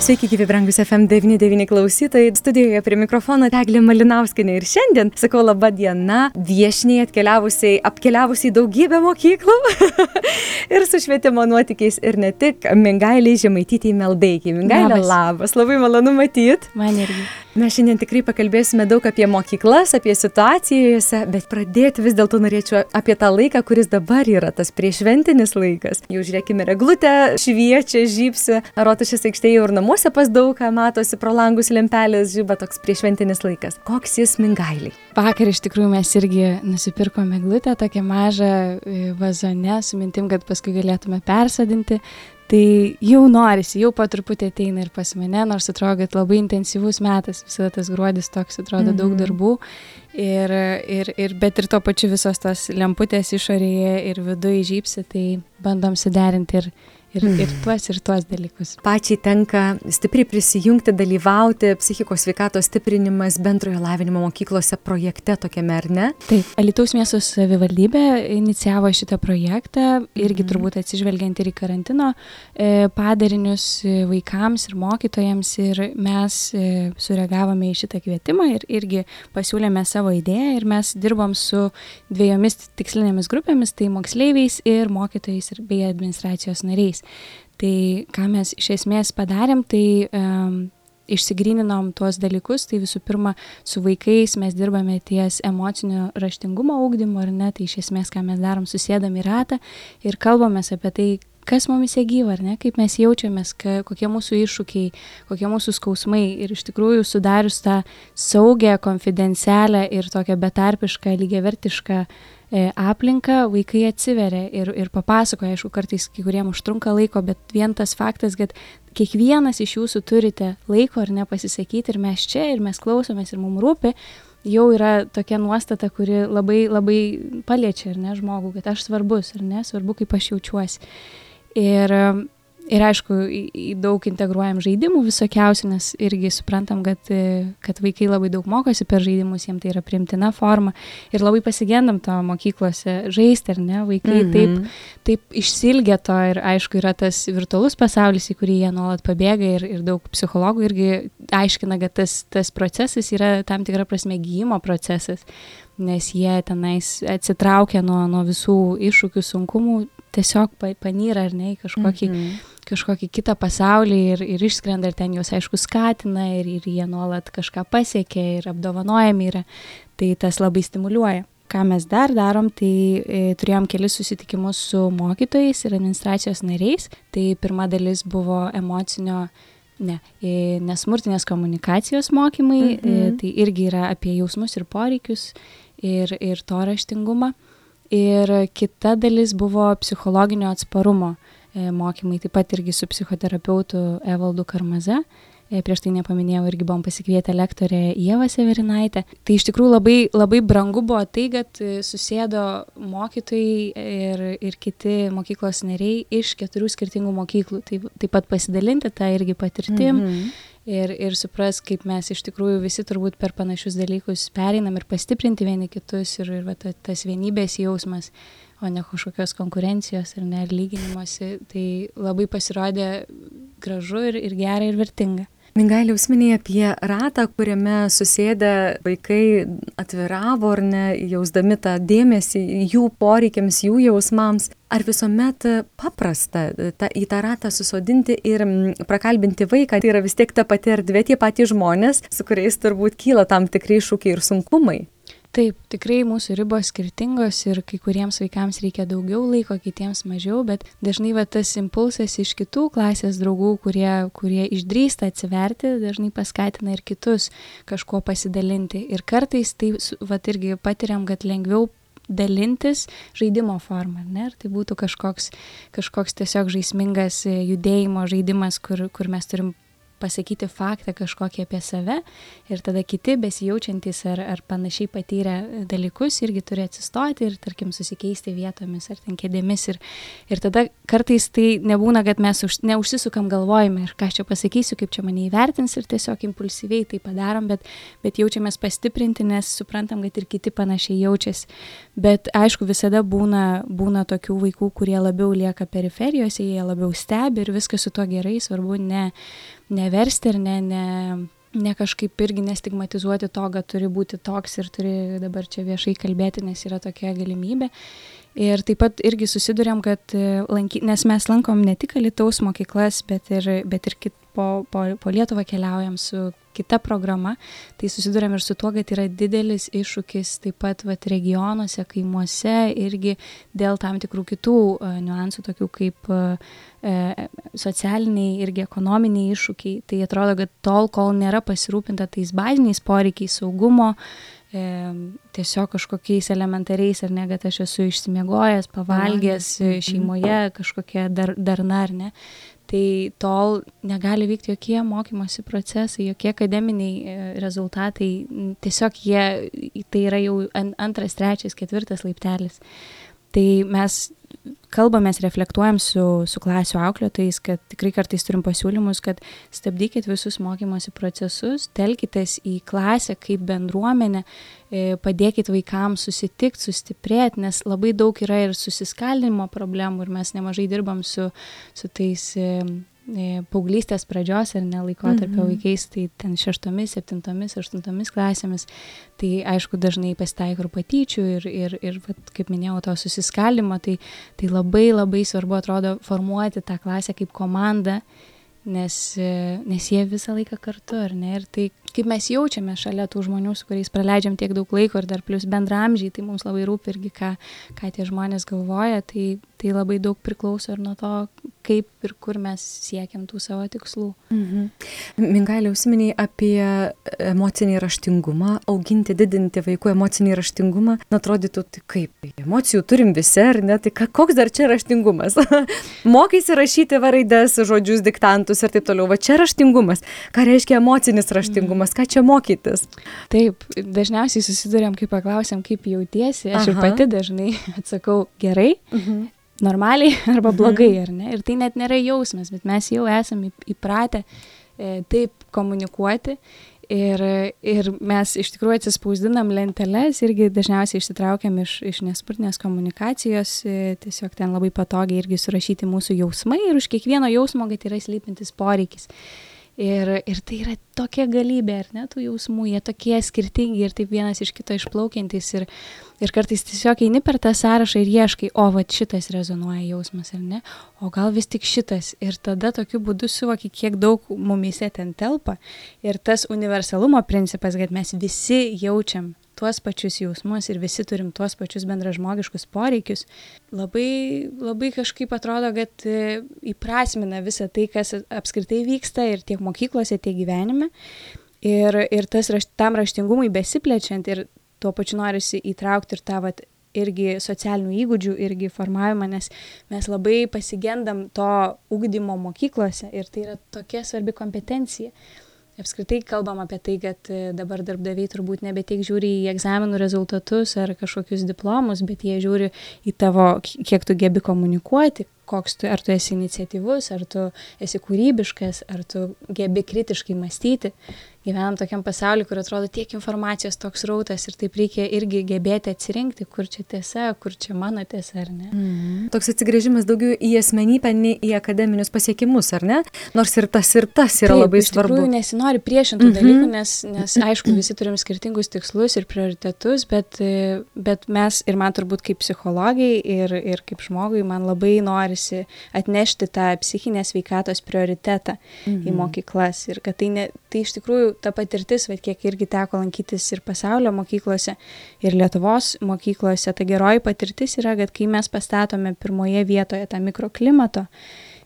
Sveiki, gyvi brangus FM99 klausytojai. Studijoje prie mikrofono Teglė Malinauskinė ir šiandien sakau laba diena viešniai atkeliavusiai, apkeliavusiai daugybę mokyklų ir su švietimo nuotykiais ir ne tik Mingailiai Žemaitytėjai Meldaikiai. Mingailė, labas. labas, labai malonu matyti. Man irgi. Mes šiandien tikrai pakalbėsime daug apie mokyklas, apie situaciją juose, bet pradėti vis dėlto norėčiau apie tą laiką, kuris dabar yra tas priešventinis laikas. Jau žiūrėkime, reglutė šviečia, žypsi, rotušės aikštėje ir namuose pas daug ką matosi pro langus lempelės, žyba toks priešventinis laikas. Koks jis mingailiai? Vakar iš tikrųjų mes irgi nusipirkome eglutę tokią mažą e, vazone su mintim, kad paskui galėtume persadinti tai jau norisi, jau po truputį ateina ir pas mane, nors atrodo, kad labai intensyvus metas, visada tas gruodis toks, atrodo, daug mhm. darbų, ir, ir, ir, bet ir tuo pačiu visos tos lemputės išorėje ir viduje žypsi, tai bandom suderinti ir, ir, ir hmm. tuos, ir tuos dalykus. Pačiai tenka stipriai prisijungti, dalyvauti psichikos sveikatos stiprinimas bendrojo lavinimo mokyklose projekte tokiame, ar ne? Taip, Alitaus miesto savivaldybė inicijavo šitą projektą, irgi mm. turbūt atsižvelgiant ir į karantino e, padarinius e, vaikams ir mokytojams ir mes e, sureagavome į šitą kvietimą ir irgi pasiūlėme savo idėją ir mes dirbom su dviejomis tikslinėmis grupėmis, tai moksleiviais ir mokytojais ir bei administracijos nariais vaikais. Tai ką mes iš esmės padarėm, tai um, išsigryninom tuos dalykus, tai visų pirma, su vaikais mes dirbame ties emocinio raštingumo ūkdymu, ar ne, tai iš esmės, ką mes darom, susėdam į ratą ir kalbamės apie tai, kas mumise gyva, ar ne, kaip mes jaučiamės, ka, kokie mūsų iššūkiai, kokie mūsų skausmai. Ir iš tikrųjų sudarius tą saugę, konfidencialią ir tokią betarpišką, lygiavertišką E, aplinką, vaikai atsiveria ir, ir papasakoja, aišku, kartais kai kuriem užtrunka laiko, bet vien tas faktas, kad kiekvienas iš jūsų turite laiko ar ne pasisakyti ir mes čia, ir mes klausomės ir mums rūpi, jau yra tokia nuostata, kuri labai, labai paliečia, ar ne, žmogų, kad aš svarbus, ar ne, svarbu, kaip aš jaučiuosi. Ir ir aišku, į, į daug integruojam žaidimų visokiausių, nes irgi suprantam, kad, kad vaikai labai daug mokosi per žaidimus, jiems tai yra primtina forma ir labai pasigendam to mokyklose žaisti, ar ne, vaikai mhm. taip, taip išsilgia to ir aišku yra tas virtualus pasaulis, į kurį jie nuolat pabėga ir, ir daug psichologų irgi aiškina, kad tas, tas procesas yra tam tikra prasme gyjimo procesas nes jie tenais atsitraukia nuo, nuo visų iššūkių, sunkumų, tiesiog panyra ar ne į kažkokį, mm -hmm. kažkokį kitą pasaulį ir, ir išskrenda ir ten juos aišku skatina ir, ir jie nuolat kažką pasiekia ir apdovanojami yra, tai tas labai stimuliuoja. Ką mes dar darom, tai e, turėjom kelis susitikimus su mokytojais ir administracijos nariais. Tai pirma dalis buvo emocinio Ne, e, nesmurtinės komunikacijos mokymai, e, tai irgi yra apie jausmus ir poreikius ir, ir to raštingumą. Ir kita dalis buvo psichologinio atsparumo e, mokymai, taip pat irgi su psichoterapeutu Evaldu Karmaze. E, prieš tai nepaminėjau, irgi buvom pasikvietę lektorę Ievą Severinaitę. Tai iš tikrųjų labai, labai brangu buvo tai, kad e, susėdo mokytojai ir, ir kiti mokyklos nariai iš keturių skirtingų mokyklų. Tai taip pat pasidalinti tą irgi patirtim. Mm -hmm ir, ir supras, kaip mes iš tikrųjų visi turbūt per panašius dalykus pereinam ir pastiprinti vieni kitus ir, ir va, ta, tas vienybės jausmas, o ne kažkokios konkurencijos ir nelyginimuose, tai labai pasirodė gražu ir, ir gera ir vertinga. Mingailė užsiminė apie ratą, kuriame susėdę vaikai atviravo ar ne, jausdami tą dėmesį jų poreikiams, jų jausmams. Ar visuomet paprasta ta, į tą ratą susodinti ir prakalbinti vaiką, tai yra vis tiek ta pati erdvė, tie patys žmonės, su kuriais turbūt kyla tam tikrai šūkiai ir sunkumai? Taip, tikrai mūsų ribos skirtingos ir kai kuriems vaikams reikia daugiau laiko, kitiems mažiau, bet dažnai va, tas impulsas iš kitų klasės draugų, kurie, kurie išdrįsta atsiverti, dažnai paskatina ir kitus kažkuo pasidalinti. Ir kartais tai va, irgi patiriam, kad lengviau dalintis žaidimo formą, ne? Ar tai būtų kažkoks, kažkoks tiesiog žaismingas judėjimo žaidimas, kur, kur mes turim pasakyti faktą kažkokį apie save ir tada kiti besijaučiantys ar, ar panašiai patyrę dalykus irgi turi atsistoti ir, tarkim, susikeisti vietomis ar ten kėdėmis. Ir, ir tada kartais tai nebūna, kad mes už, neužsisukam galvojime ir ką aš čia pasakysiu, kaip čia mane įvertins ir tiesiog impulsyviai tai padarom, bet, bet jaučiamės pastiprinti, nes suprantam, kad ir kiti panašiai jaučiasi. Bet aišku, visada būna, būna tokių vaikų, kurie labiau lieka periferijose, jie labiau stebi ir viskas su tuo gerai, svarbu ne, neversti ir ne, ne, ne kažkaip irgi nestigmatizuoti to, kad turi būti toks ir turi dabar čia viešai kalbėti, nes yra tokia galimybė. Ir taip pat irgi susidurėm, kad lanky, nes mes lankom ne tik Alitaus mokyklas, bet ir, bet ir kit, po, po, po Lietuvą keliaujam su kita programa, tai susidurėm ir su tuo, kad yra didelis iššūkis taip pat vat, regionuose, kaimuose irgi dėl tam tikrų kitų uh, niuansų, tokių kaip uh, socialiniai irgi ekonominiai iššūkiai. Tai atrodo, kad tol, kol nėra pasirūpinta tais baziniais poreikiais saugumo, e, tiesiog kažkokiais elementariais, ar ne, kad aš esu išsimiegojęs, pavalgęs šeimoje, kažkokia dar, darna ar ne, tai tol negali vykti jokie mokymosi procesai, jokie akademiniai e, rezultatai, tiesiog jie, tai yra jau antras, trečias, ketvirtas laiptelis. Tai mes kalbamės, reflektuojam su, su klasių auklėtojais, kad tikrai kartais turim pasiūlymus, kad stabdykit visus mokymosi procesus, telkitės į klasę kaip bendruomenę, e, padėkit vaikams susitikti, sustiprėti, nes labai daug yra ir susiskaldinimo problemų ir mes nemažai dirbam su, su tais E, paauglystės pradžios ar ne laikotarpio mhm. vaikais, tai ten šeštomis, septintomis, aštuntomis klasėmis, tai aišku dažnai pasitaiko ir patyčių ir, ir, ir vat, kaip minėjau, to susiskaldimo, tai, tai labai labai svarbu atrodo formuoti tą klasę kaip komandą, nes, e, nes jie visą laiką kartu, ar ne, ir tai kaip mes jaučiame šalia tų žmonių, su kuriais praleidžiam tiek daug laiko ir dar plus bendramžiai, tai mums labai rūpi irgi, ką, ką tie žmonės galvoja, tai, tai labai daug priklauso ir nuo to, kaip ir kur mes siekiam tų savo tikslų. Mhm. Mingailė užsiminiai apie emocinį raštingumą, auginti, didinti vaikų emocinį raštingumą. Na, atrodytų, tai kaip, emocijų turim visi, ar ne, tai koks dar čia raštingumas? Mokaisi rašyti varaides, žodžius, diktantus ir taip toliau. Va čia raštingumas. Ką reiškia emocinis raštingumas? ką čia mokytis? Taip, dažniausiai susidurėm, kai paklausėm, kaip jautiesi, aš Aha. ir pati dažnai atsakau gerai, mhm. Normaliai arba blogai, mhm. ar ne? Ir tai net nėra jausmas, bet mes jau esame įpratę e, taip komunikuoti. Ir, ir mes iš tikrųjų atsispausdinam lenteles, irgi dažniausiai išsitraukiam iš, iš nespurtinės komunikacijos, e, tiesiog ten labai patogiai irgi surašyti mūsų jausmai ir už kiekvieno jausmo, kad yra slypintis poreikis. Ir, ir tai yra tokia galybė, ar ne, tų jausmų, jie tokie skirtingi ir taip vienas iš kito išplaukiantis. Ir, ir kartais tiesiog eini per tą sąrašą ir ieškai, o va šitas rezonuoja jausmas, ar ne, o gal vis tik šitas. Ir tada tokiu būdu suvoki, kiek daug mumise ten telpa. Ir tas universalumo principas, kad mes visi jaučiam tuos pačius jausmus ir visi turim tuos pačius bendražmogiškus poreikius, labai, labai kažkaip atrodo, kad e, įprasmina visą tai, kas apskritai vyksta ir tiek mokyklose, tiek gyvenime. Ir, ir tas rašt, tam raštingumui besiplečiant ir tuo pačiu norisi įtraukti ir tą vat, irgi socialinių įgūdžių irgi formavimą, nes mes labai pasigendam to ugdymo mokyklose ir tai yra tokia svarbi kompetencija apskritai kalbam apie tai, kad e, dabar darbdaviai turbūt nebe tiek žiūri į egzaminų rezultatus ar kažkokius diplomus, bet jie žiūri į tavo, kiek tu gebi komunikuoti, koks tu, ar tu esi iniciatyvus, ar tu esi kūrybiškas, ar tu gebi kritiškai mąstyti gyvenam tokiam pasauliu, kur atrodo tiek informacijos toks rautas ir taip reikia irgi gebėti atsirinkti, kur čia tiesa, kur čia mano tiesa, ar ne. Mm. Toks atsigrėžimas daugiau į asmenybę, nei į akademinius pasiekimus, ar ne? Nors ir tas ir tas yra taip, labai svarbu. Tikrųjų, nesinori priešintų mm -hmm. dalykų, nes, nes aišku, visi turim skirtingus tikslus ir prioritetus, bet, bet mes ir man turbūt kaip psichologai ir, ir kaip žmogui, man labai norisi atnešti tą psichinės veikatos prioritetą mm -hmm. į mhm. mokyklas ir kad tai, ne, tai iš tikrųjų ta patirtis, bet kiek irgi teko lankytis ir pasaulio mokyklose, ir Lietuvos mokyklose, ta geroji patirtis yra, kad kai mes pastatome pirmoje vietoje tą mikroklimato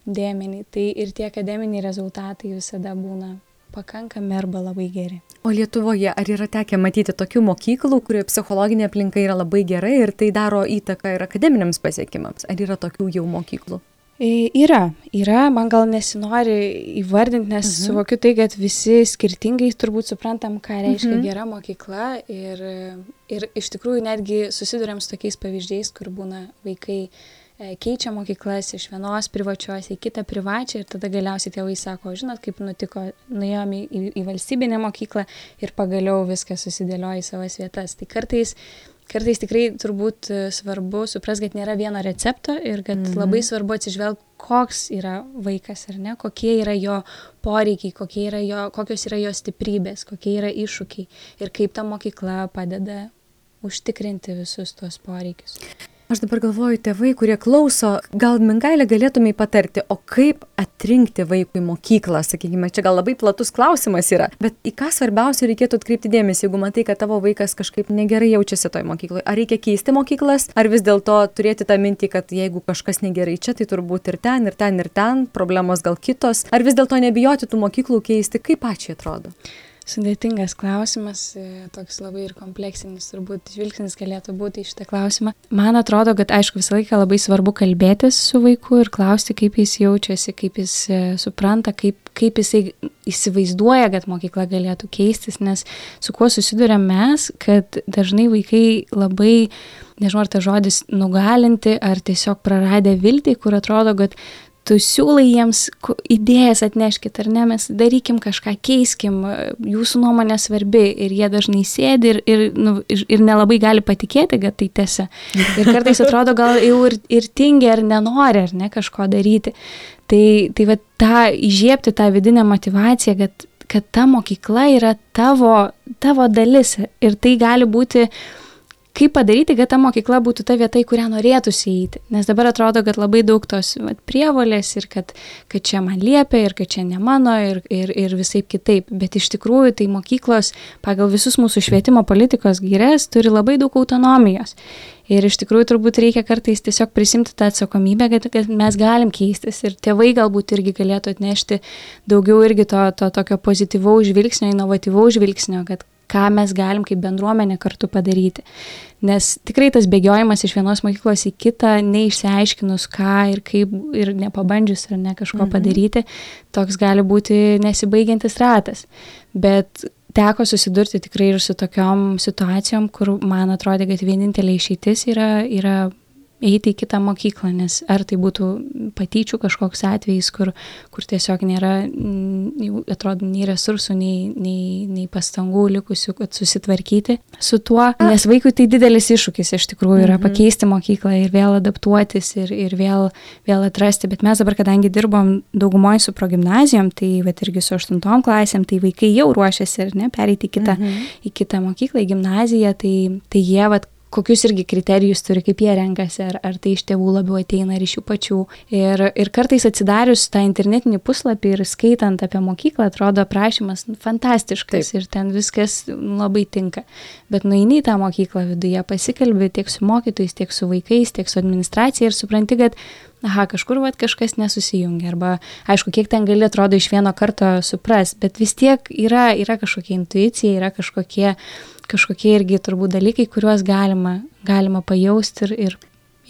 dėmenį, tai ir tie akademiniai rezultatai visada būna pakankami arba labai geri. O Lietuvoje ar yra tekę matyti tokių mokyklų, kurioje psichologinė aplinka yra labai gera ir tai daro įtaką ir akademiniams pasiekimams? Ar yra tokių jau mokyklų? Yra, yra, man gal nesinori įvardinti, nes mhm. suvokiu tai, kad visi skirtingai turbūt suprantam, ką reiškia mhm. gera mokykla ir, ir iš tikrųjų netgi susidurėm su tokiais pavyzdžiais, kur būna vaikai e, keičia mokyklas iš vienos privačios į kitą privačią ir tada galiausiai tėvai sako, žinot, kaip nutiko, nuėjome į, į valstybinę mokyklą ir pagaliau viskas susidėlioja į savas vietas. Tai kartais kartais tikrai turbūt e, svarbu suprast, kad nėra vieno recepto ir kad mm -hmm. labai svarbu atsižvelgti, koks yra vaikas ar ne, kokie yra jo poreikiai, kokie yra jo, kokios yra jo stiprybės, kokie yra iššūkiai ir kaip ta mokykla padeda užtikrinti visus tuos poreikius. Aš dabar galvoju, tėvai, kurie klauso, gal Mingailė galėtumai patarti, o kaip atrinkti vaikui mokyklą, sakykime, čia gal labai platus klausimas yra, bet į ką svarbiausia reikėtų atkreipti dėmesį, jeigu matai, kad tavo vaikas kažkaip negerai jaučiasi toj mokykloje. Ar reikia keisti mokyklas, ar vis dėlto turėti tą mintį, kad jeigu kažkas negerai čia, tai turbūt ir ten, ir ten, ir ten, problemos gal kitos, ar vis dėlto nebijoti tų mokyklų keisti, kaip pačiai atrodo? Sudėtingas klausimas, e, toks labai ir kompleksinis, turbūt žvilgsnis galėtų būti į šitą klausimą. Man atrodo, kad aišku visą laiką labai svarbu kalbėtis su vaiku ir klausti, kaip jis jaučiasi, kaip jis e, supranta, kaip, kaip jisai įsivaizduoja, kad mokykla galėtų keistis, nes su kuo susidurėm mes, kad dažnai vaikai labai nežinau, ar ta žodis nugalinti, ar tiesiog praradę viltį, kur atrodo, kad tu siūlai jiems idėjas atneškit, ar ne, mes darykim kažką, keiskim, jūsų nuomonė svarbi ir jie dažnai sėdi ir, ir, nu, ir, ir nelabai gali patikėti, kad tai tiesa. Ir kartais atrodo gal jau ir, ir tingi ar nenori, ar ne, kažko daryti. Tai, tai va tą įžiepti tą vidinę motivaciją, kad, kad ta mokykla yra tavo, tavo dalis ir tai gali būti uh, kaip padaryti, kad ta mokykla būtų ta vieta, į kurią norėtųsi įeiti. Nes dabar atrodo, kad labai daug tos vat, prievolės ir kad, kad čia man liepia ir kad čia ne mano ir, ir, ir visai kitaip. Bet iš tikrųjų tai mokyklos pagal visus mūsų švietimo politikos gyres turi labai daug autonomijos. Ir iš tikrųjų turbūt reikia kartais tiesiog prisimti tą atsakomybę, kad, kad mes galim keistis. Ir tėvai galbūt irgi galėtų atnešti daugiau irgi to, to tokio pozityvaus žvilgsnio, inovatyvaus žvilgsnio, kad ką mes galim kaip bendruomenė kartu padaryti. Nes tikrai tas bėgiojimas iš vienos mokyklos į kitą, neišsiaiškinus ką ir kaip ir nepabandžius ar ne kažko mhm. padaryti, toks gali būti nesibaigiantis ratas. Bet teko susidurti tikrai ir su tokiom situacijom, kur man atrodė, kad vienintelė išeitis yra, yra eiti į kitą mokyklą, nes ar tai būtų patyčių kažkoks atvejis, kur, kur tiesiog nėra, atrodo, nei resursų, nei, nei, nei pastangų likusių, kad susitvarkyti su tuo, nes vaikui tai didelis iššūkis iš tikrųjų yra mhm. pakeisti mokyklą ir vėl adaptuotis ir, ir vėl, vėl atrasti, bet mes dabar, kadangi dirbom daugumoje su progymnazijom, tai bet irgi su aštuntom klasėm, tai vaikai jau ruošiasi ir ne, pereiti į kitą, mhm. į kitą mokyklą, į gimnaziją, tai, tai jie vat, kokius irgi kriterijus turi, kaip jie renkasi, ar, ar tai iš tėvų labiau ateina, ar iš jų pačių. Ir, ir kartais atsidarius tą internetinį puslapį ir skaitant apie mokyklą, atrodo aprašymas fantastiškas Taip. ir ten viskas labai tinka. Bet nueini į tą mokyklą viduje, pasikalbi tiek su mokytojais, tiek su vaikais, tiek su administracija ir supranti, kad aha, kažkur vat, kažkas nesusijungia. Arba, aišku, kiek ten gali atrodo iš vieno karto supras, bet vis tiek yra, yra kažkokia intuicija, yra kažkokie, kažkokie irgi turbūt dalykai, kuriuos galima, galima pajausti ir, ir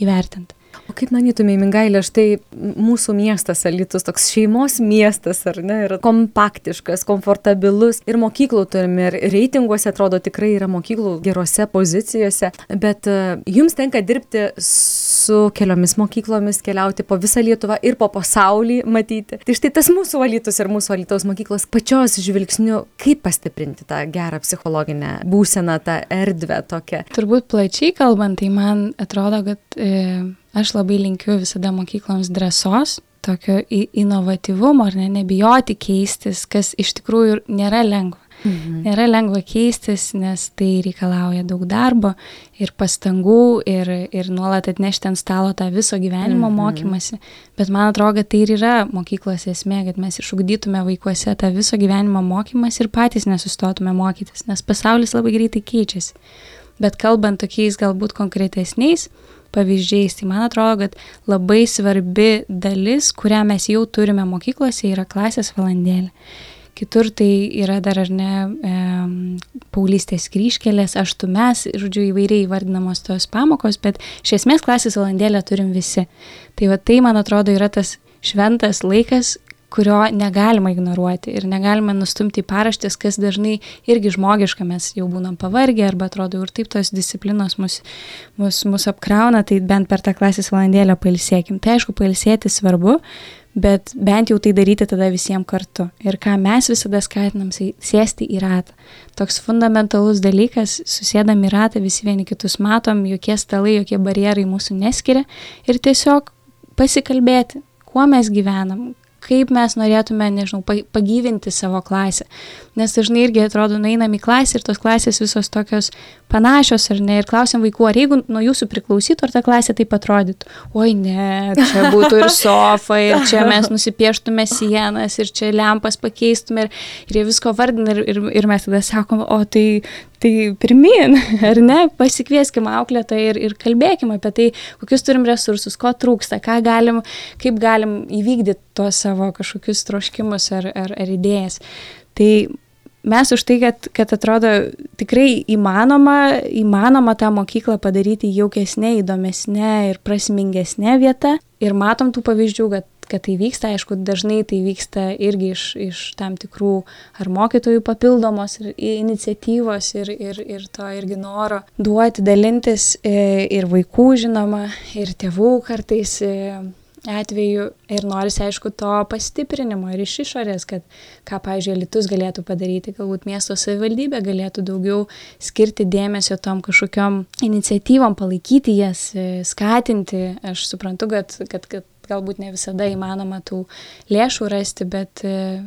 įvertinti. O kaip manytumai, Mingailė, štai mūsų miestas Alitus, toks šeimos miestas, ar ne, yra kompaktiškas, komfortabilus ir mokyklų turime, ir reitinguose atrodo tikrai yra mokyklų gerose pozicijose, bet uh, jums tenka dirbti su keliomis mokyklomis, keliauti po visą Lietuvą ir po pasaulį matyti. Tai štai tas mūsų valytus ir mūsų valytos mokyklos pačios žvilgsniu, kaip pastiprinti tą gerą psichologinę būseną, tą erdvę tokią. Turbūt plačiai kalbant, tai man atrodo, kad e, aš labai linkiu visada mokykloms drąsos, tokio inovatyvumo, ar ne, nebijoti keistis, kas iš tikrųjų nėra lengva. Mhm. Nėra lengva keistis, nes tai reikalauja daug darbo ir pastangų ir, ir nuolat atnešti ant stalo tą viso gyvenimo mhm. mokymasi. Bet man atrodo, kad tai ir yra mokyklos esmė, kad mes išugdytume vaikuose tą viso gyvenimo mokymasi ir patys nesustotume mokytis, nes pasaulis labai greitai keičiasi. Bet kalbant tokiais galbūt konkretesniais, pavyzdžiais. Tai man atrodo, kad labai svarbi dalis, kurią mes jau turime mokyklose, yra klasės valandėlė. kitur tai yra dar ar ne e, paulystės kryškelės, aštumes, žodžiu, įvairiai įvardinamos tos pamokos, bet iš esmės klasės valandėlę turim visi. Tai va tai, man atrodo, yra tas šventas laikas, kurio negalima ignoruoti ir negalima nustumti į paraštės, kas dažnai irgi žmogiška, mes jau būnam pavargę arba atrodo ir taip tos disciplinos mus, mus, mus apkrauna, tai bent per tą klasės valandėlę pailsėkim. Tai aišku, pailsėti svarbu, bet bent jau tai daryti tada visiems kartu. Ir ką mes visada skatinam, sėsti į ratą. Toks fundamentalus dalykas, susėdam į ratą, visi vieni kitus matom, jokie stalai, jokie barjerai mūsų neskiria ir tiesiog pasikalbėti, kuo mes gyvenam, kaip mes norėtume, nežinau, pagyvinti savo klasę. Nes dažnai irgi atrodo, nueinam į klasę ir tos klasės visos tokios panašios, ar ne, ir klausim vaikų, ar jeigu nuo jūsų priklausytų, ar ta klasė taip atrodytų. Oi ne, čia būtų ir sofa, ir čia mes nusipieštume sienas, ir čia lempas pakeistume, ir, ir jie visko vardina, ir, ir, ir mes tada sakom, o tai, tai pirmin, ar ne, pasikvieskime auklėtą ir, ir kalbėkime apie tai, kokius turim resursus, ko trūksta, galim, kaip galim įvykdyti tuos savo kažkokius troškimus ar, ar, ar idėjas. Tai mes už tai, kad, kad atrodo tikrai įmanoma, įmanoma tą mokyklą padaryti jaukesnė, įdomesnė ir prasmingesnė vieta. Ir matom tų pavyzdžių, kad, kad tai vyksta, aišku, dažnai tai vyksta irgi iš, iš tam tikrų ar mokytojų papildomos ir, iniciatyvos ir, ir, ir to irgi noro duoti, dalintis e, ir vaikų, žinoma, ir tėvų kartais. E, atveju ir norisi, aišku, to pastiprinimo ir iš išorės, kad ką, pavyzdžiui, Litus galėtų padaryti, galbūt miesto savivaldybė galėtų daugiau skirti dėmesio tom kažkokiam iniciatyvom, palaikyti jas, skatinti. Aš suprantu, kad, kad, kad galbūt ne visada įmanoma tų lėšų rasti, bet,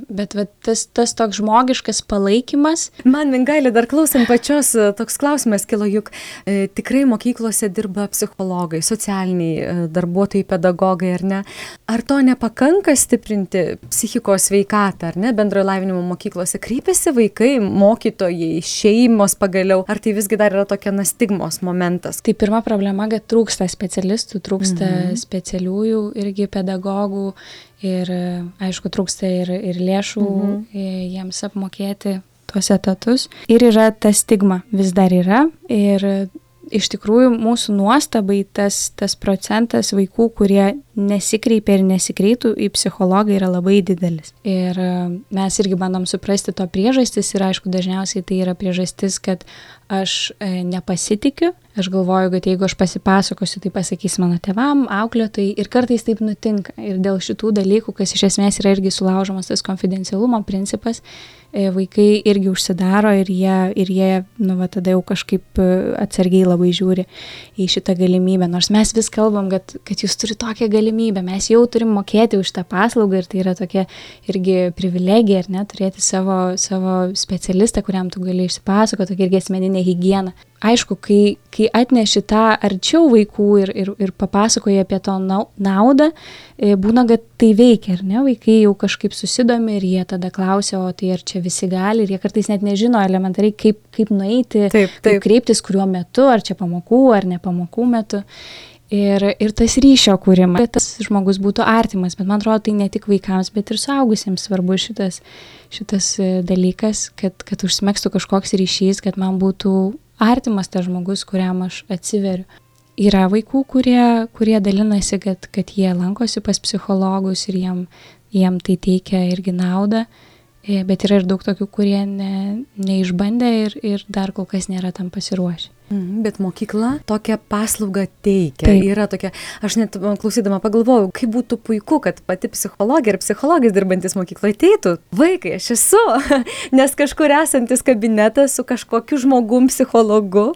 bet va, tas, tas toks žmogiškas palaikymas. Man, Mingailė, dar klausant pačios, e, toks klausimas kilo, juk e, tikrai mokyklose dirba psichologai, socialiniai e, darbuotojai, pedagogai, ar ne? Ar to nepakanka stiprinti psichikos veikatą, ar ne, bendrojo lavinimo mokyklose? Kreipiasi vaikai, mokytojai, šeimos pagaliau, ar tai visgi dar yra tokia nastigmos momentas? Tai pirma problema, kad trūksta specialistų, trūksta mhm. specialiųjų ir irgi pedagogų ir aišku trūksta ir, ir lėšų mhm. jiems apmokėti tuos etatus. Ir yra ta stigma, vis dar yra. Ir iš tikrųjų mūsų nuostabai tas, tas procentas vaikų, kurie nesikreipia ir nesikreiptų į psichologą yra labai didelis. Ir mes irgi bandom suprasti to priežastis ir aišku, dažniausiai tai yra priežastis, kad aš e, nepasitikiu, aš galvoju, kad jeigu aš pasipasakosiu, tai pasakys mano tevam, auklėtojai ir kartais taip nutinka. Ir dėl šitų dalykų, kas iš esmės yra irgi sulaužomas tas konfidencialumo principas, e, vaikai irgi užsidaro ir jie, ir jie nu, va, tada jau kažkaip e, atsargiai labai žiūri į šitą galimybę. Nors mes vis kalbam, kad, kad jūs turite tokią galimybę, mes jau turim mokėti už tą paslaugą ir tai yra tokia irgi privilegija, ar ne, turėti savo, savo specialistą, kuriam tu gali išsipasakoti, tokia irgi asmeninė higieną. Aišku, kai, kai atneši tą arčiau vaikų ir, ir, ir papasakoji apie to naudą, e, būna, kad tai veikia, ar ne? Vaikai jau kažkaip susidomi ir jie tada klausia, o tai ar čia visi gali, ir jie kartais net nežino elementariai, kaip, kaip nueiti, taip, taip. kaip kreiptis, kuriuo metu, ar čia pamokų, ar ne pamokų metu. Ir, ir tas ryšio kūrimas, kad tas žmogus būtų artimas, bet man atrodo, tai ne tik vaikams, bet ir suaugusiems svarbu šitas, šitas e, dalykas, kad, kad užsimėgstų kažkoks ryšys, kad man būtų artimas tas žmogus, kuriam aš atsiveriu. Yra vaikų, kurie, kurie dalinasi, kad, kad jie lankosi pas psichologus ir jiem, jiem tai teikia irgi naudą, e, bet yra ir daug tokių, kurie ne, neišbandė ir, ir dar kol kas nėra tam pasiruošę. Mhm, bet mokykla tokią paslaugą teikia. Taip. Yra tokia, aš net klausydama pagalvojau, kaip būtų puiku, kad pati psichologija ir psichologas dirbantis mokykloje ateitų. Vaikai, aš esu, nes kažkur esantis kabinetas su kažkokiu žmogum psichologu.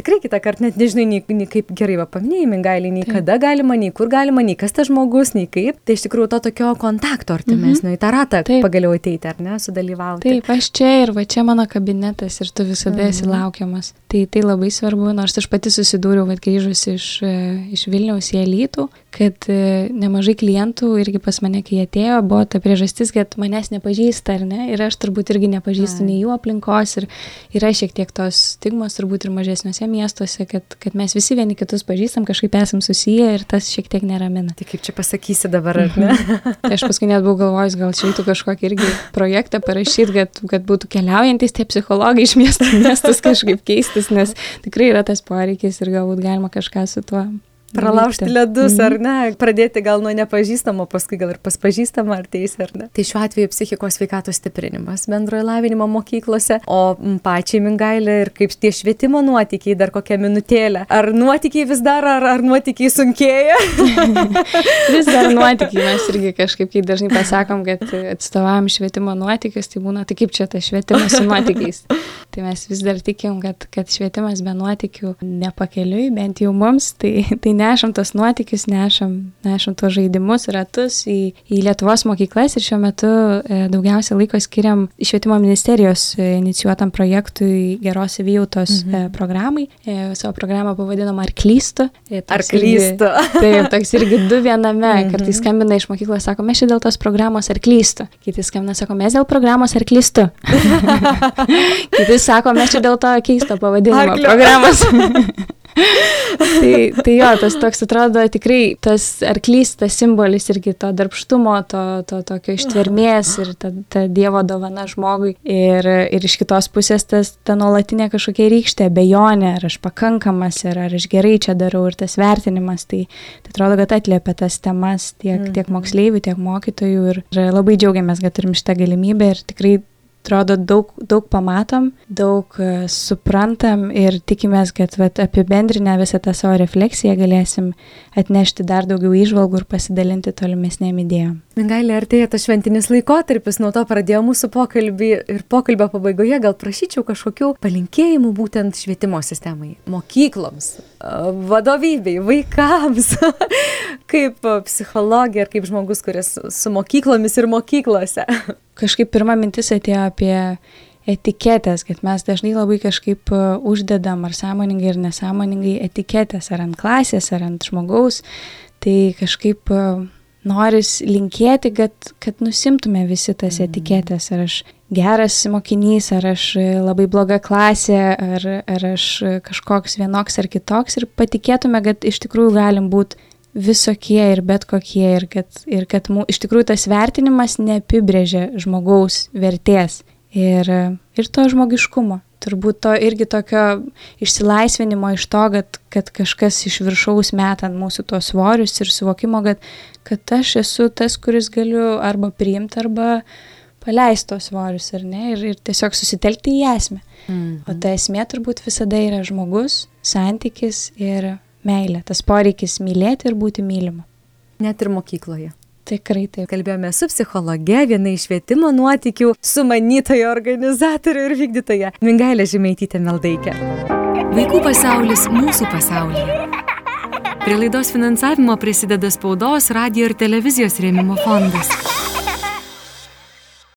Tikrai kitą kartą net nežinai, nei, nei kaip gerai va paminėjai, mingailį, nei Taip. kada galima, nei kur galima, nei kas tas žmogus, nei kaip. Tai iš tikrųjų to tokio kontakto artimesnio mhm. į tą ratą Taip. pagaliau ateiti, ar ne, sudalyvauti. Taip, aš čia ir va čia mano kabinetas ir tu visada mhm. esi laukiamas. Tai tai labai svarbu, nors aš pati susidūriau, kad grįžus iš, e, iš Vilniaus į Elytų, kad e, nemažai klientų irgi pas mane, kai atėjo, buvo ta priežastis, kad manęs nepažįsta, ar ne? Ir aš turbūt irgi nepažįstu nei jų aplinkos ir yra šiek tiek tos stigmos turbūt ir mažesniuose miestuose, kad, kad mes visi vieni kitus pažįstam, kažkaip esam susiję ir tas šiek tiek neramina. Tai kaip čia pasakysi dabar, ar ne? tai aš paskui net buvau galvojęs, gal čia eitų kažkokį irgi projektą parašyti, kad, kad būtų keliaujantis tie psichologai iš miesto miestus kažkaip keistis, nes tikrai yra tas poreikis ir galbūt galima kažką su tuo Pralaužti ledus, mhm. ar ne, pradėti gal nuo nepažįstamo, paskui gal ir pas pažįstamą ar teisę, ar ne. Tai šiuo atveju psichikos sveikatos stiprinimas bendrojo lavinimo mokyklose, o pačiai mingailė ir kaip tie švietimo nuotykiai, dar kokią minutėlę. Ar nuotykiai vis dar, ar, ar nuotykiai sunkėja? vis dar nuotykiai, mes irgi kažkaip, kai dažnai pasakom, kad atstovavom švietimo nuotykius, tai būna, tai kaip čia tas švietimas su nuotykiais. Tai mes vis dar tikim, kad, kad švietimas be nuotykių nepakeliui, bent jau mums, tai, tai nešam tos nuotykius, nešam, nešam tuos žaidimus, ratus į, į Lietuvos mokyklas ir šiuo metu e, daugiausia laiko skiriam švietimo ministerijos e, inicijuotam projektui geros įvijautos e, mhm. programai. Savo programą pavadinom Ar klystu. E, Ar klystu? Irgi, taip, toks irgi du viename. Mhm. Kartais skambina iš mokyklos, sako, mes čia dėl tos programos Ar klystu. Kiti skambina, sako, mes dėl programos Ar klystu. Kiti sako, mes čia dėl to keisto pavadinimo Arklio. programos. tai, tai jo, tas toks atrodo tikrai tas arklys, tas simbolis irgi to darbštumo, to, to tokio ištvermės ir ta, ta Dievo dovana žmogui. Ir, ir iš kitos pusės tas ta nuolatinė kažkokia rykštė, bejonė, ar aš pakankamas, ir ar aš gerai čia darau, ir tas vertinimas, tai, tai atrodo, kad atliepia tas temas tiek, mm. tiek moksleivių, tiek mokytojų. Ir, ir labai džiaugiamės, kad turim šitą galimybę ir tikrai atrodo daug, daug pamatom, daug e, suprantam ir tikimės, kad vat, apibendrinę visą tą savo refleksiją galėsim atnešti dar daugiau išvalgų ir pasidalinti tolimesnėm idėjom. Gali artėja tas šventinis laikotarpis, nuo to pradėjo mūsų pokalbį ir pokalbio pabaigoje gal prašyčiau kažkokių palinkėjimų būtent švietimo sistemai, mokykloms, vadovybei, vaikams, kaip psichologija ir kaip žmogus, kuris su mokyklomis ir mokyklose kažkaip pirma mintis atėjo apie etiketės, kad mes dažnai labai kažkaip e, uždedam ar sąmoningai ir nesąmoningai etiketės ar ant klasės, ar ant žmogaus, tai kažkaip e, noris linkėti, kad, kad nusimtume visi tas mhm. etiketės, ar aš geras mokinys, ar aš labai bloga klasė, ar, ar aš kažkoks vienoks ar kitoks. Ir patikėtume, kad iš tikrųjų galim būti visokie ir bet kokie ir kad, ir kad mū, iš tikrųjų tas vertinimas neapibrėžia žmogaus vertės ir, ir to žmogiškumo. Turbūt to irgi tokio išsilaisvinimo iš to, kad, kad kažkas iš viršaus meta ant mūsų tos svorius ir suvokimo, kad, kad aš esu tas, kuris galiu arba priimti, arba paleisti tos svorius, ar ne, ir, ir tiesiog susitelkti į esmę. -hmm. O ta esmė turbūt visada yra žmogus, santykis ir meilė, tas poreikis mylėti ir būti mylimu. Net ir mokykloje. Tikrai taip. Kalbėjome su psichologe, viena iš švietimo nuotikių, sumanytoja, organizatorė ir vykdytoja Mingailė Žemaitytė Meldaikė. Vaikų pasaulis mūsų pasaulyje. Prie laidos finansavimo prisideda spaudos, radio ir televizijos rėmimo fondas.